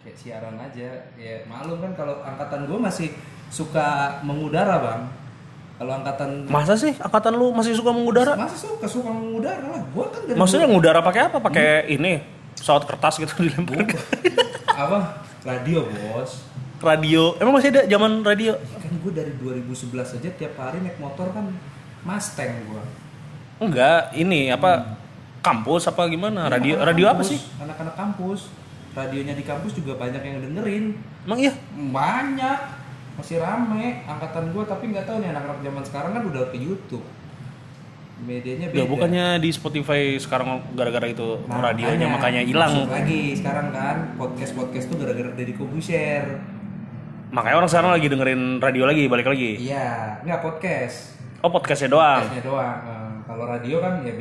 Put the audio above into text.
kayak siaran aja ya malum kan kalau angkatan gue masih suka mengudara bang kalau angkatan Masa sih angkatan lu masih suka mengudara? masih suka suka mengudara lah gue kan dari Maksudnya ngudara pakai apa? Pakai ini pesawat kertas gitu dilempar apa radio bos radio. Emang masih ada zaman radio? kan gue dari 2011 aja tiap hari naik motor kan Mustang gue Enggak, ini apa kampus apa gimana? Radio radio apa sih? anak-anak kampus radionya di kampus juga banyak yang dengerin. Emang iya? banyak. Masih rame. Angkatan gue tapi nggak tahu nih anak-anak zaman sekarang kan udah ke YouTube. Medianya beda. Ya bukannya di Spotify sekarang gara-gara itu Nah, radionya makanya. hilang. lagi sekarang kan. Podcast podcast tuh gara-gara dari Kobusier. Makanya orang sekarang lagi dengerin radio lagi, balik lagi. iya. Nggak podcast. Oh podcastnya doang. podcastnya doang. Eh, kalau radio kan ya